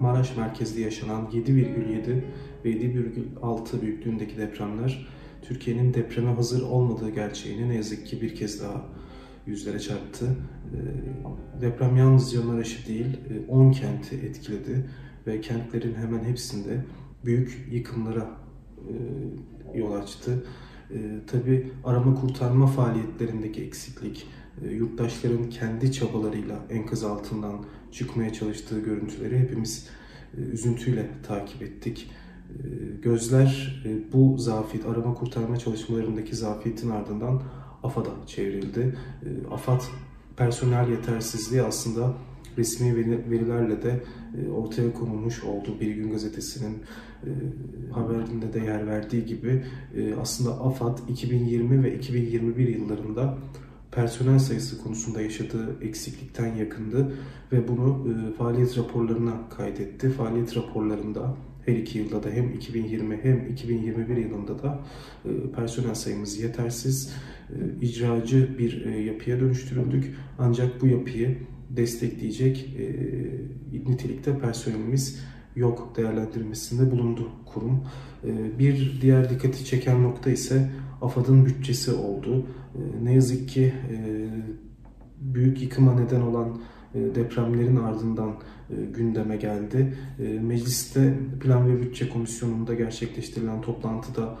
Maraş merkezli yaşanan 7,7 ve 7,6 büyüklüğündeki depremler Türkiye'nin depreme hazır olmadığı gerçeğini ne yazık ki bir kez daha yüzlere çarptı. Ee, deprem yalnızca Maraş'ı değil 10 e, kenti etkiledi ve kentlerin hemen hepsinde büyük yıkımlara e, yol açtı. E, tabii arama kurtarma faaliyetlerindeki eksiklik, yurttaşların kendi çabalarıyla enkaz altından çıkmaya çalıştığı görüntüleri hepimiz üzüntüyle takip ettik. Gözler bu zafiyet, arama kurtarma çalışmalarındaki zafiyetin ardından AFAD'a çevrildi. AFAD personel yetersizliği aslında resmi verilerle de e, ortaya konulmuş oldu. Bir Gün Gazetesi'nin e, haberinde de yer verdiği gibi e, aslında AFAD 2020 ve 2021 yıllarında personel sayısı konusunda yaşadığı eksiklikten yakındı ve bunu faaliyet raporlarına kaydetti. Faaliyet raporlarında her iki yılda da hem 2020 hem 2021 yılında da e, personel sayımız yetersiz, e, icracı bir e, yapıya dönüştürüldük. Ancak bu yapıyı destekleyecek nitelikte personelimiz yok değerlendirmesinde bulundu kurum. Bir diğer dikkati çeken nokta ise AFAD'ın bütçesi oldu. Ne yazık ki büyük yıkıma neden olan e, depremlerin ardından e, gündeme geldi. E, mecliste Plan ve Bütçe Komisyonu'nda gerçekleştirilen toplantıda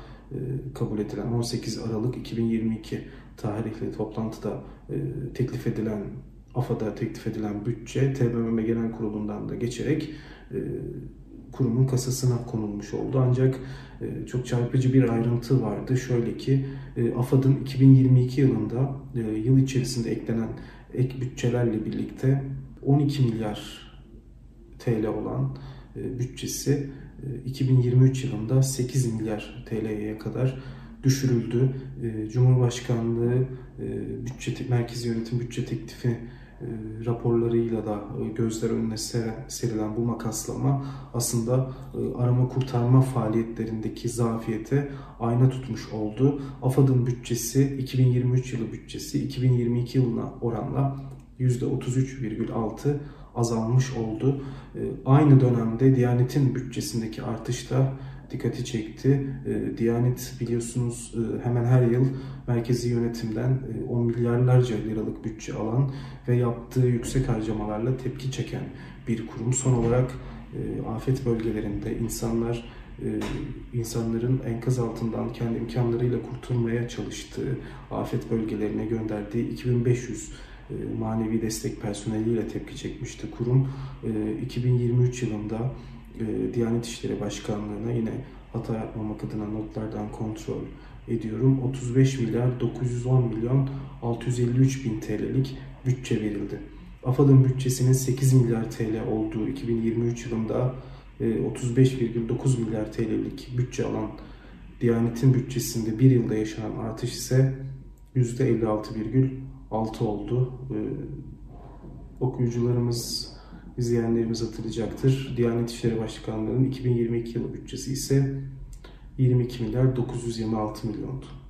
kabul edilen 18 Aralık 2022 tarihli toplantıda teklif edilen AFAD'a teklif edilen bütçe TBMM Genel Kurulu'ndan da geçerek kurumun kasasına konulmuş oldu. Ancak çok çarpıcı bir ayrıntı vardı. Şöyle ki AFAD'ın 2022 yılında yıl içerisinde eklenen ek bütçelerle birlikte 12 milyar TL olan e, bütçesi 2023 e, yılında 8 milyar TL'ye kadar düşürüldü. E, Cumhurbaşkanlığı bütçe merkezi yönetim bütçe teklifi raporlarıyla da gözler önüne serilen bu makaslama aslında arama kurtarma faaliyetlerindeki zafiyete ayna tutmuş oldu. AFAD'ın bütçesi 2023 yılı bütçesi 2022 yılına oranla %33,6 azalmış oldu. Aynı dönemde Diyanet'in bütçesindeki artış da dikkati çekti. E, Diyanet biliyorsunuz e, hemen her yıl merkezi yönetimden 10 e, milyarlarca liralık bütçe alan ve yaptığı yüksek harcamalarla tepki çeken bir kurum. Son olarak afet bölgelerinde insanlar insanların enkaz altından kendi imkanlarıyla kurtulmaya çalıştığı afet bölgelerine gönderdiği 2500 manevi destek personeliyle tepki çekmişti kurum. 2023 yılında e, Diyanet İşleri Başkanlığı'na yine hata yapmamak adına notlardan kontrol ediyorum. 35 milyar 910 milyon 653 bin TL'lik bütçe verildi. AFAD'ın bütçesinin 8 milyar TL olduğu 2023 yılında 35,9 e, milyar TL'lik bütçe alan Diyanet'in bütçesinde bir yılda yaşanan artış ise %56,6 oldu. E, okuyucularımız izleyenlerimiz hatırlayacaktır. Diyanet İşleri Başkanlığı'nın 2022 yılı bütçesi ise 22 milyar 926 milyondu.